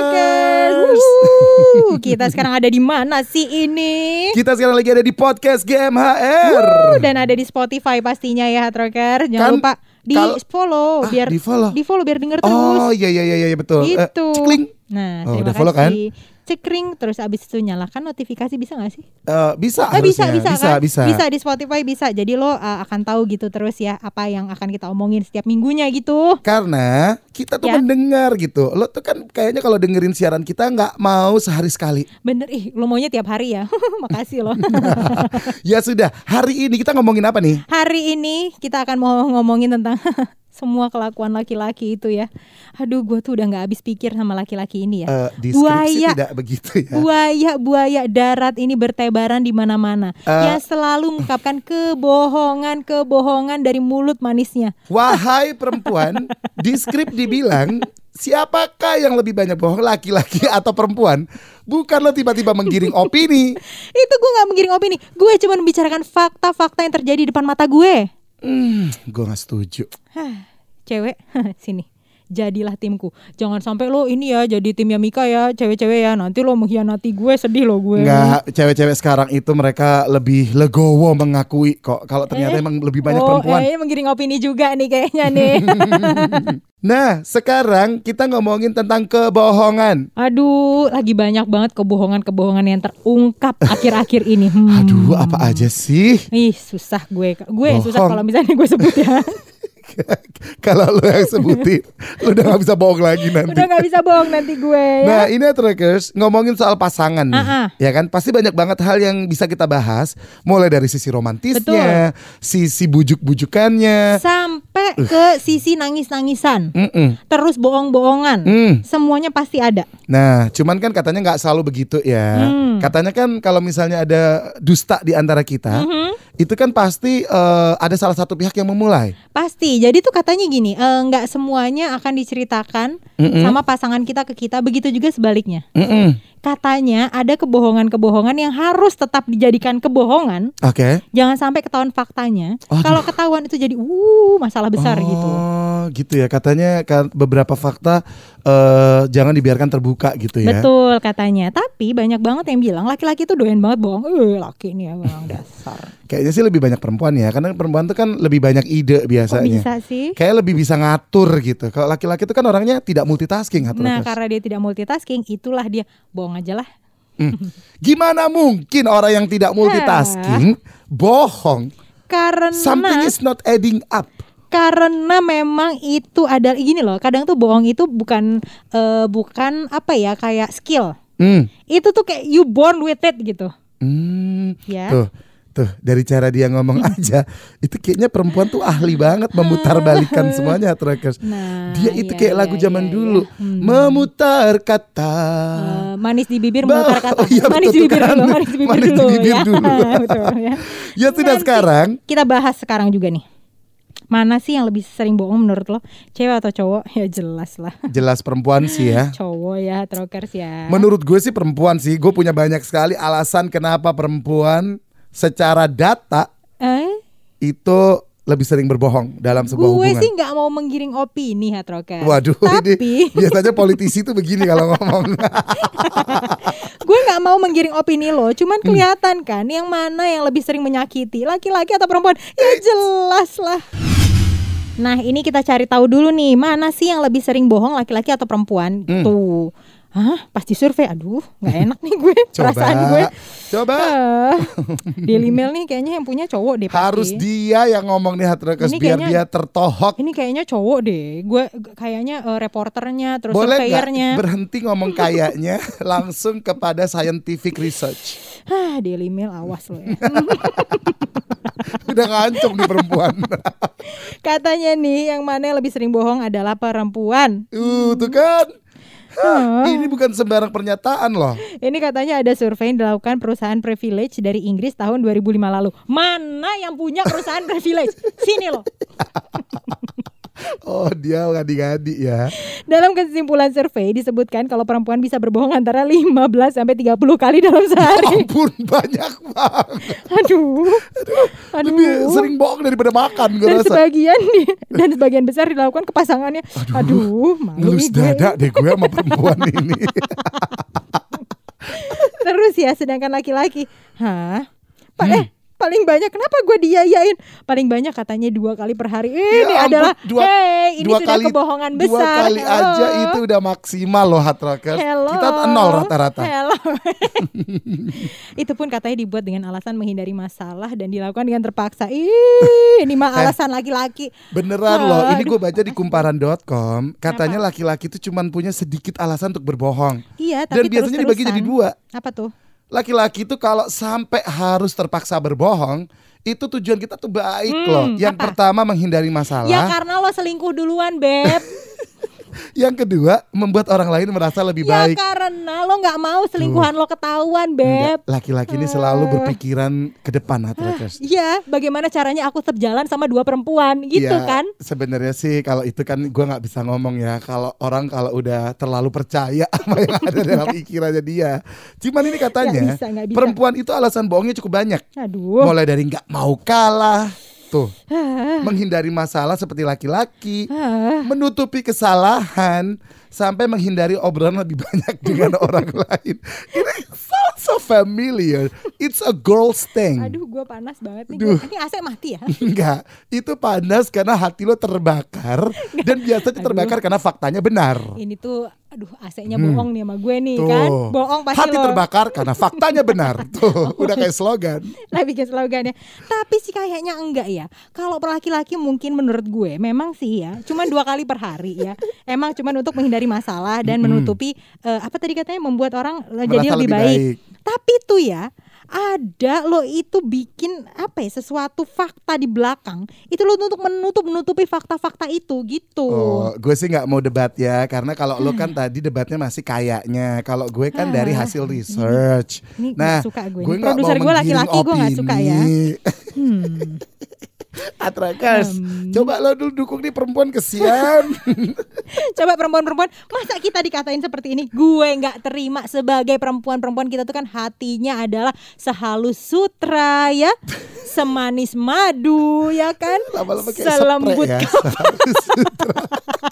Wuhu. Kita sekarang ada di mana sih ini? Kita sekarang lagi ada di podcast GMHR. Wuh, Dan ada di Spotify pastinya ya Troker. Jangan Kan lupa di follow Ah, biar di-follow. di follow biar denger terus. Oh iya iya iya betul. Eh, Gitu. cikling. Nah, Oh, udah follow kan? Cekring terus abis itu nyalakan notifikasi bisa gak sih? Eh, bisa Eh, bisa bisa bisa, kan? bisa. Bisa di Spotify bisa. Jadi lo uh, akan tahu gitu terus ya apa yang akan kita omongin setiap minggunya gitu. Karena kita tuh Ya. mendengar gitu. Lo tuh kan kayaknya kalau dengerin siaran kita nggak mau sehari sekali. Bener ih, lo maunya tiap hari ya. Makasih lo. ya sudah, hari ini kita ngomongin apa nih? hari ini kita akan mau ngomongin tentang semua kelakuan laki-laki itu ya. Aduh, gue tuh udah nggak habis pikir sama laki-laki ini ya. Eh, di Buaya. tidak begitu ya. Buaya buaya darat ini bertebaran di mana-mana. Eh. yang selalu mengungkapkan kebohongan kebohongan dari mulut manisnya. Wahai perempuan, di skrip dibilang siapakah yang lebih banyak bohong laki-laki atau perempuan? Bukan lo tiba-tiba menggiring opini. Itu gue nggak menggiring opini. Gue cuma membicarakan fakta-fakta yang terjadi di depan mata gue. Hmm, gue gak setuju. Hah, cewek sini jadilah timku jangan sampai lo ini ya jadi timnya Mika ya cewek-cewek ya nanti lo mengkhianati gue sedih lo gue Enggak, cewek-cewek sekarang itu mereka lebih legowo mengakui kok kalau ternyata Eh. emang lebih banyak oh, perempuan. eh, menggiring opini juga nih kayaknya nih Nah, sekarang kita ngomongin tentang kebohongan. aduh lagi banyak banget kebohongan-kebohongan yang terungkap akhir-akhir ini Hmm. Aduh, apa aja sih? ih susah gue gue yang susah Bohong. kalau misalnya gue sebut ya kalau lo yang sebutin, lo udah gak bisa bohong lagi nanti. udah nggak bisa bohong nanti gue Nah ya ini Trackers ngomongin soal pasangan nih ah. Ya kan pasti banyak banget hal yang bisa kita bahas Mulai dari sisi romantisnya Sisi bujuk-bujukannya sampai ke sisi nangis-nangisan Mm-mm. terus bohong-bohongan Mm. semuanya pasti ada Nah cuman kan katanya nggak selalu begitu ya Hmm. Katanya kan kalau misalnya ada dusta di antara kita Mhm. Itu kan pasti eh, ada salah satu pihak yang memulai Pasti. Jadi tuh katanya gini, eh, nggak semuanya akan diceritakan Mm-mm. sama pasangan kita ke kita. Begitu juga sebaliknya. Mm-mm. Katanya ada kebohongan-kebohongan yang harus tetap dijadikan kebohongan. Oke Jangan sampai ketahuan faktanya. Kalau ketahuan itu jadi uh masalah besar gitu. Oh gitu ya katanya kan beberapa fakta eh, jangan dibiarkan terbuka gitu ya Betul katanya. Tapi banyak banget yang bilang laki-laki tuh doyan banget bohong. Eh laki ini ya memang dasar. Kayaknya sih lebih banyak perempuan ya, karena perempuan tuh kan lebih banyak ide biasanya. bisa sih? Kayak lebih bisa ngatur gitu. Kalau laki-laki itu kan orangnya tidak multitasking. Nah karena dia tidak multitasking, itulah dia bohong aja lah. Hmm. Gimana mungkin orang yang tidak multitasking bohong? Karena Something is not adding up. karena memang itu ada gini loh kadang tuh bohong itu bukan eh, bukan apa ya kayak skill Hmm. itu tuh kayak you born with it gitu Hmm. ya Tuh, tuh dari cara dia ngomong aja, itu kayaknya perempuan tuh ahli banget memutar balikan semuanya, trackers. nah Dia itu iya, kayak iya, lagu iya, zaman iya. dulu, Hmm. memutar kata. Eh, manis di bibir memutar kata oh iya, manis di betul bibir kan. dulu manis di bibir Manis di dulu bibir ya dulu. betul ya Ya sudah Nanti sekarang kita bahas sekarang juga nih mana sih yang lebih sering bohong menurut lo cewek atau cowok ya jelas lah jelas perempuan sih ya. cowok ya trokers ya Menurut gue sih perempuan sih, gue punya banyak sekali alasan kenapa perempuan secara data eh itu lebih sering berbohong dalam sebuah gue hubungan. sih nggak mau menggiring opini trokers Waduh, tapi ini biasanya politisi tuh begini kalau ngomong. gue nggak mau menggiring opini lo, Hmm. cuman kelihatan kan yang mana yang lebih sering menyakiti, laki-laki atau perempuan? Ya jelas lah. Nah ini kita cari tahu dulu nih mana sih yang lebih sering bohong laki-laki atau perempuan? Hmm. Tuh, hah pasti survei. Aduh nggak enak nih gue Coba, perasaan gue. coba. Ah, Daily Mail nih kayaknya yang punya cowok deh pasti. Harus dia yang ngomong nih Hatrakers Ini biar kayaknya- dia tertohok. Ini kayaknya cowok deh. Gue kayaknya eh, reporternya terus Boleh surveyornya. berhenti ngomong kayaknya langsung kepada scientific research. Hah, Daily Mail awas lo ya. Udah ngancung nih perempuan. Katanya nih yang mana yang lebih sering bohong adalah perempuan. Uh, tuh kan. Hah, ini bukan sembarang pernyataan loh. Ini katanya ada survei yang dilakukan perusahaan privilege dari Inggris tahun 2005 lalu. Mana yang punya perusahaan privilege? Sini loh. Oh dia ngadi-ngadi ya. Dalam kesimpulan survei disebutkan kalau perempuan bisa berbohong antara 15 sampai 30 kali dalam sehari. Ampun banyak banget. Aduh. Aduh. Lebih sering bohong daripada makan gue dan rasa. sebagian dan sebagian besar dilakukan ke pasangannya. Aduh, malu Ngelus nih gue. dada deh gue sama perempuan ini. Terus ya sedangkan laki-laki, hah? Pak Hmm. eh paling banyak kenapa gue diayain? Paling banyak katanya dua kali per hari. Ini Ya ampun, adalah dua- hey, ini dua sudah kali kebohongan Dua besar. kali aja Hello. itu udah maksimal loh hard rockers. Hello. Kita nol rata-rata. Hello. itu pun katanya dibuat dengan alasan menghindari masalah dan dilakukan dengan terpaksa. Ih, ini mah Eh. alasan laki-laki. Beneran loh, ini gue baca di kumparan.com, katanya laki-laki itu cuman punya sedikit alasan untuk berbohong. Iya, Dan tapi biasanya dibagi jadi dua. Apa tuh? Laki-laki itu kalau sampai harus terpaksa berbohong, itu tujuan kita tuh baik Hmm, loh. Yang apa? pertama menghindari masalah, Ya karena lo selingkuh duluan, Beb. yang kedua membuat orang lain merasa lebih ya baik. karena lo nggak mau selingkuhan lo ketahuan, Beb. Laki-laki ini selalu berpikiran ke depan hard rockers. Iya, bagaimana caranya aku tetap jalan sama dua perempuan gitu Ya, kan? Sebenarnya sih kalau itu kan gua nggak bisa ngomong ya. Kalau orang kalau udah terlalu percaya sama yang ada dalam pikirannya dia. Cuman ini katanya Nggak bisa, nggak bisa. perempuan itu alasan bohongnya cukup banyak. Aduh. Mulai dari nggak mau kalah, tuh, Ah, menghindari masalah seperti laki-laki, ah. menutupi kesalahan, sampai menghindari obrolan lebih banyak dengan orang lain. Ini sounds so familiar. It's a girl's thing. Aduh, gue panas banget nih. Duh. Ini AC mati ya? Enggak, itu panas karena hati lo terbakar dan biasanya terbakar karena faktanya benar. Ini tuh, aduh AC-nya bohong nih sama gue nih Tuh. kan? Bohong pasti Hati lo. terbakar karena faktanya benar. Tuh, udah kayak slogan. Lah bikin slogannya. Tapi sih kayaknya enggak ya. Kalau laki-laki mungkin menurut gue memang sih ya, cuman dua kali per hari ya. Emang cuman untuk menghindari masalah dan menutupi eh, apa tadi katanya membuat orang eh, jadi Merasa lebih, lebih baik. baik. Tapi tuh ya ada lo itu bikin apa ya sesuatu fakta di belakang itu lo untuk menutup menutupi fakta-fakta itu gitu. Oh, gue sih nggak mau debat ya, karena kalau lo kan tadi debatnya masih kayaknya, kalau gue kan dari hasil research. Ini Nah, nggak suka gue. gue Ini nggak mau produser gue laki-laki, gue nggak suka ya. Hmm. Atrakers, Hmm. coba lo dulu dukung nih perempuan kesian. Coba perempuan-perempuan masa kita dikatain seperti ini? Gue nggak terima sebagai perempuan-perempuan kita tuh kan hatinya adalah sehalus sutra ya, semanis madu ya kan, Lama-lama kayak selembut ya. kapal.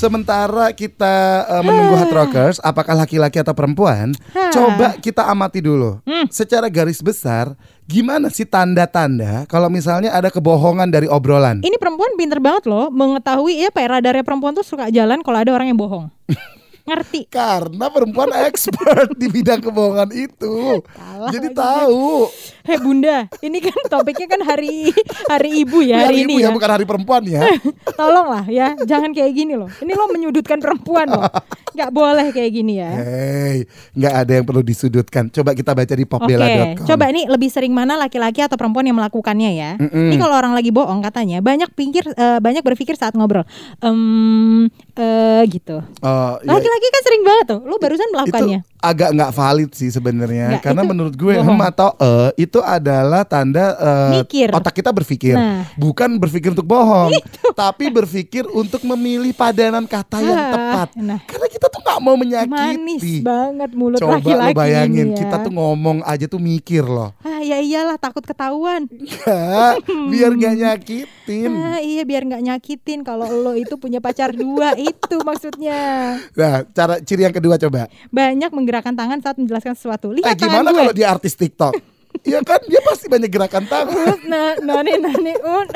Sementara kita eh, menunggu hard rockers, apakah laki-laki atau perempuan? Coba kita amati dulu. Hmm. Secara garis besar, gimana sih tanda-tanda kalau misalnya ada kebohongan dari obrolan? Ini perempuan pinter banget loh mengetahui ya pak radarnya perempuan tuh suka jalan kalau ada orang yang bohong. Ngerti? Karena perempuan expert di bidang kebohongan itu. Salah Jadi lagi. tahu. Hei bunda, ini kan topiknya kan hari hari ibu ya Hari hari ibu ini ya, ya. bukan hari perempuan ya. Tolonglah ya, jangan kayak gini loh. Ini lo menyudutkan perempuan loh. Nggak boleh kayak gini ya. Hei, nggak ada yang perlu disudutkan. Coba kita baca di popbella.com. coba ini lebih sering mana laki-laki atau perempuan yang melakukannya ya? Mm-mm. Ini kalau orang lagi bohong katanya banyak pikir eh, banyak berpikir saat ngobrol. Em eh gitu. Oh, ya, Laki-laki kan sering banget tuh. Lu barusan melakukannya. Itu agak nggak valid sih sebenarnya. Karena itu menurut gue bohong. hem atau eh itu adalah tanda Mikir. otak kita berpikir, Nah. bukan berpikir untuk bohong, tapi berpikir untuk memilih padanan kata yang Ah, tepat. nah. Karena kita tuh nggak mau Manis menyakiti. banget mulut Coba laki-laki lo bayangin, ya. kita tuh ngomong aja tuh mikir loh. Ah ya iyalah takut ketahuan. Ya, biar nggak nyakitin. Ah iya biar nggak nyakitin kalau lo itu punya pacar dua itu maksudnya. Nah, cara ciri yang kedua coba. Banyak menggerakkan tangan saat menjelaskan sesuatu. Eh Lihat tangan gimana gue. kalau dia artis TikTok? Iya kan dia pasti banyak gerakan tangan. Nah, nani nani un.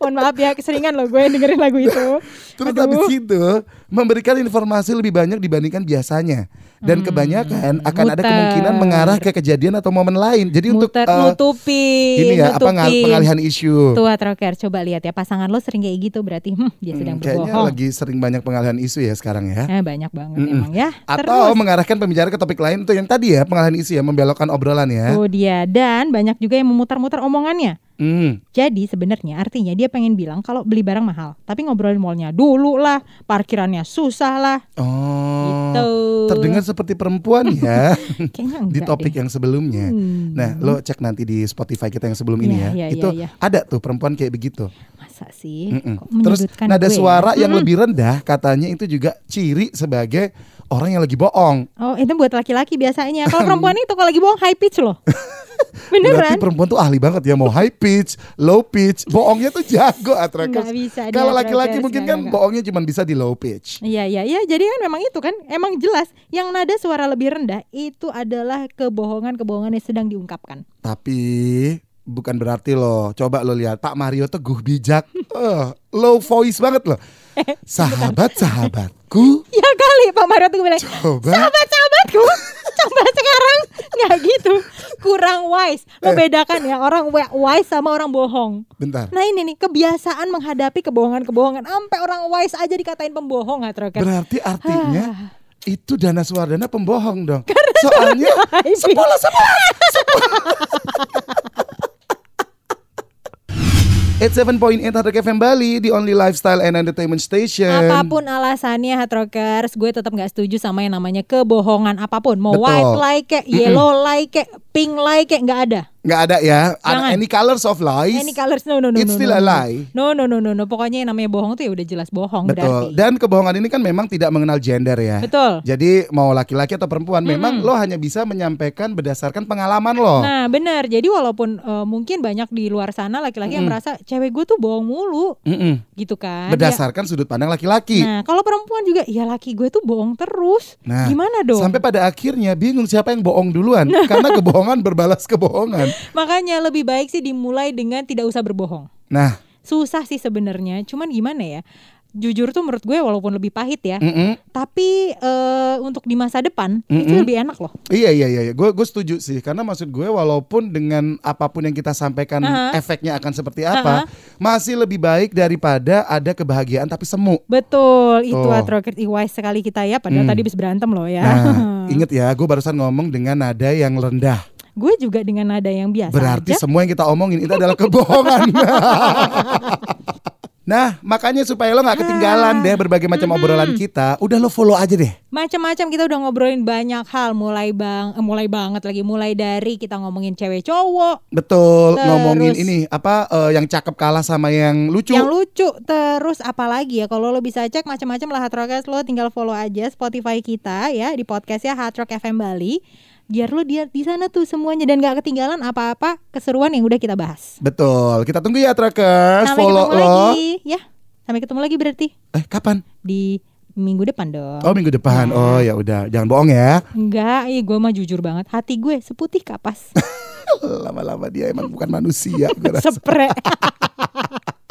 Mohon maaf ya keseringan loh gue dengerin lagu itu. Terus Aduh. habis itu memberikan informasi lebih banyak dibandingkan biasanya dan kebanyakan akan ada muter. kemungkinan mengarah ke kejadian atau momen lain. Jadi untuk Muter, eh, nutupin, ini ya apa ngal- nutupin. pengalihan isu. Tua Troker, coba lihat ya pasangan lo sering kayak gitu berarti hmm, dia sedang Hmm, kayaknya berbohong. lagi sering banyak pengalihan isu ya sekarang ya. Eh banyak banget Mm-mm. emang ya. Atau Terus, mengarahkan pembicara ke topik lain tuh yang tadi ya pengalihan isu ya membelokkan obrolan ya. Oh dia dan banyak juga yang memutar-mutar omongannya. Hmm. Jadi sebenarnya artinya dia pengen bilang kalau beli barang mahal, tapi ngobrolin mallnya dulu lah, parkirannya susah lah. Oh. gitu. Terdengar seperti perempuan ya Kayaknya di topik deh. yang sebelumnya. Hmm. Nah, lo cek nanti di Spotify kita yang sebelum ini Iya, ya. iya, itu iya, iya. ada tuh perempuan kayak begitu. Masa sih? Mm-mm. Kok Terus nada gue ya? suara yang Mm-mm. lebih rendah katanya itu juga ciri sebagai orang yang lagi bohong. Oh itu buat laki-laki biasanya. Kalau perempuan itu kalau lagi bohong high pitch loh. Berarti Beneran? perempuan tuh ahli banget ya mau high pitch, low pitch, bohongnya tuh jago atrakers. Bisa dia Kalau laki-laki Atrakers, mungkin kan nggak. bohongnya cuma bisa di low pitch. Iya iya iya. Jadi kan memang itu kan emang jelas yang nada suara lebih rendah itu adalah kebohongan-kebohongan yang sedang diungkapkan. Tapi bukan berarti loh. Coba lo lihat Pak Mario teguh bijak. Eh, low voice banget loh. Sahabat sahabatku, Ya kali Pak Mario tuh bilang coba sahabat-sahabatku coba sekarang nggak gitu kurang wise lo Eh. bedakan ya orang wise sama orang bohong bentar. nah ini nih kebiasaan menghadapi kebohongan-kebohongan sampai orang wise aja dikatain pembohong nggak Troker Berarti Ah. artinya itu Dana Suardana pembohong dong. Soalnya high pitch. sepola sepola. It's 7.8 Hard Rock FM Bali, the only lifestyle and entertainment station. Apa pun alasannya Hard Rockers, gue tetap nggak setuju sama yang namanya kebohongan apa pun. Mau Betul. white like yellow like pink like nggak ada. Nggak ada ya. Jangan. Any colors of lies. Any colors no no no It's no. still no, a no. lie. No no no no no. Pokoknya yang namanya bohong tuh ya udah jelas bohong Betul. berarti. Dan kebohongan ini kan memang tidak mengenal gender ya. Betul. Jadi mau laki-laki atau perempuan, memang lo hanya bisa menyampaikan berdasarkan pengalaman lo. Nah benar. Jadi walaupun eh, mungkin banyak di luar sana laki-laki yang merasa cewek gue tuh bohong mulu, Mm-mm. gitu kan? Berdasarkan sudut pandang Ya. laki-laki. Nah kalau perempuan juga, ya laki gue tuh bohong terus. Nah, Gimana dong? Sampai pada akhirnya bingung siapa yang bohong duluan karena kebohongan berbalas kebohongan. Makanya lebih baik sih dimulai dengan tidak usah berbohong. Nah, Susah sih sebenarnya, cuman gimana ya? Jujur tuh menurut gue walaupun lebih pahit ya, mm-mm. tapi eh, untuk di masa depan itu Mm-mm. lebih enak loh. iya iya iya, gue gue setuju sih karena maksud gue walaupun dengan apa pun yang kita sampaikan Aha. efeknya akan seperti apa, masih lebih baik daripada ada kebahagiaan tapi semu. Betul, itu atroket wise sekali kita ya. Padahal Hmm. tadi habis berantem loh ya. Nah, inget ya, gue barusan ngomong dengan nada yang rendah. Gue juga dengan nada yang biasa Berarti aja. semua yang kita omongin itu adalah kebohongan. nah, makanya supaya lo nggak ketinggalan deh berbagai macam obrolan kita, udah lo follow aja deh. Macam-macam kita udah ngobrolin banyak hal, mulai bang, eh, mulai banget lagi, mulai dari kita ngomongin cewek cowok, Betul, Terus- ngomongin ini apa eh, yang cakep kalah sama yang lucu. yang lucu, terus apa lagi ya? Kalau lo bisa cek macam-macam lah Hard Rockers, lo tinggal follow aja Spotify kita ya di podcastnya Hard Rock FM Bali. Biar lo dia di sana tuh semuanya dan gak ketinggalan apa-apa keseruan yang udah kita bahas. Betul, kita tunggu ya trackers, Sampai follow ketemu lo. lagi, ya. Sampai ketemu lagi berarti Eh, kapan? di minggu depan dong. Oh, minggu depan. Oh, ya udah, jangan bohong ya. Enggak, iya gue mah jujur banget. Hati gue seputih kapas. Lama-lama dia emang bukan manusia, gue rasa. Sepre.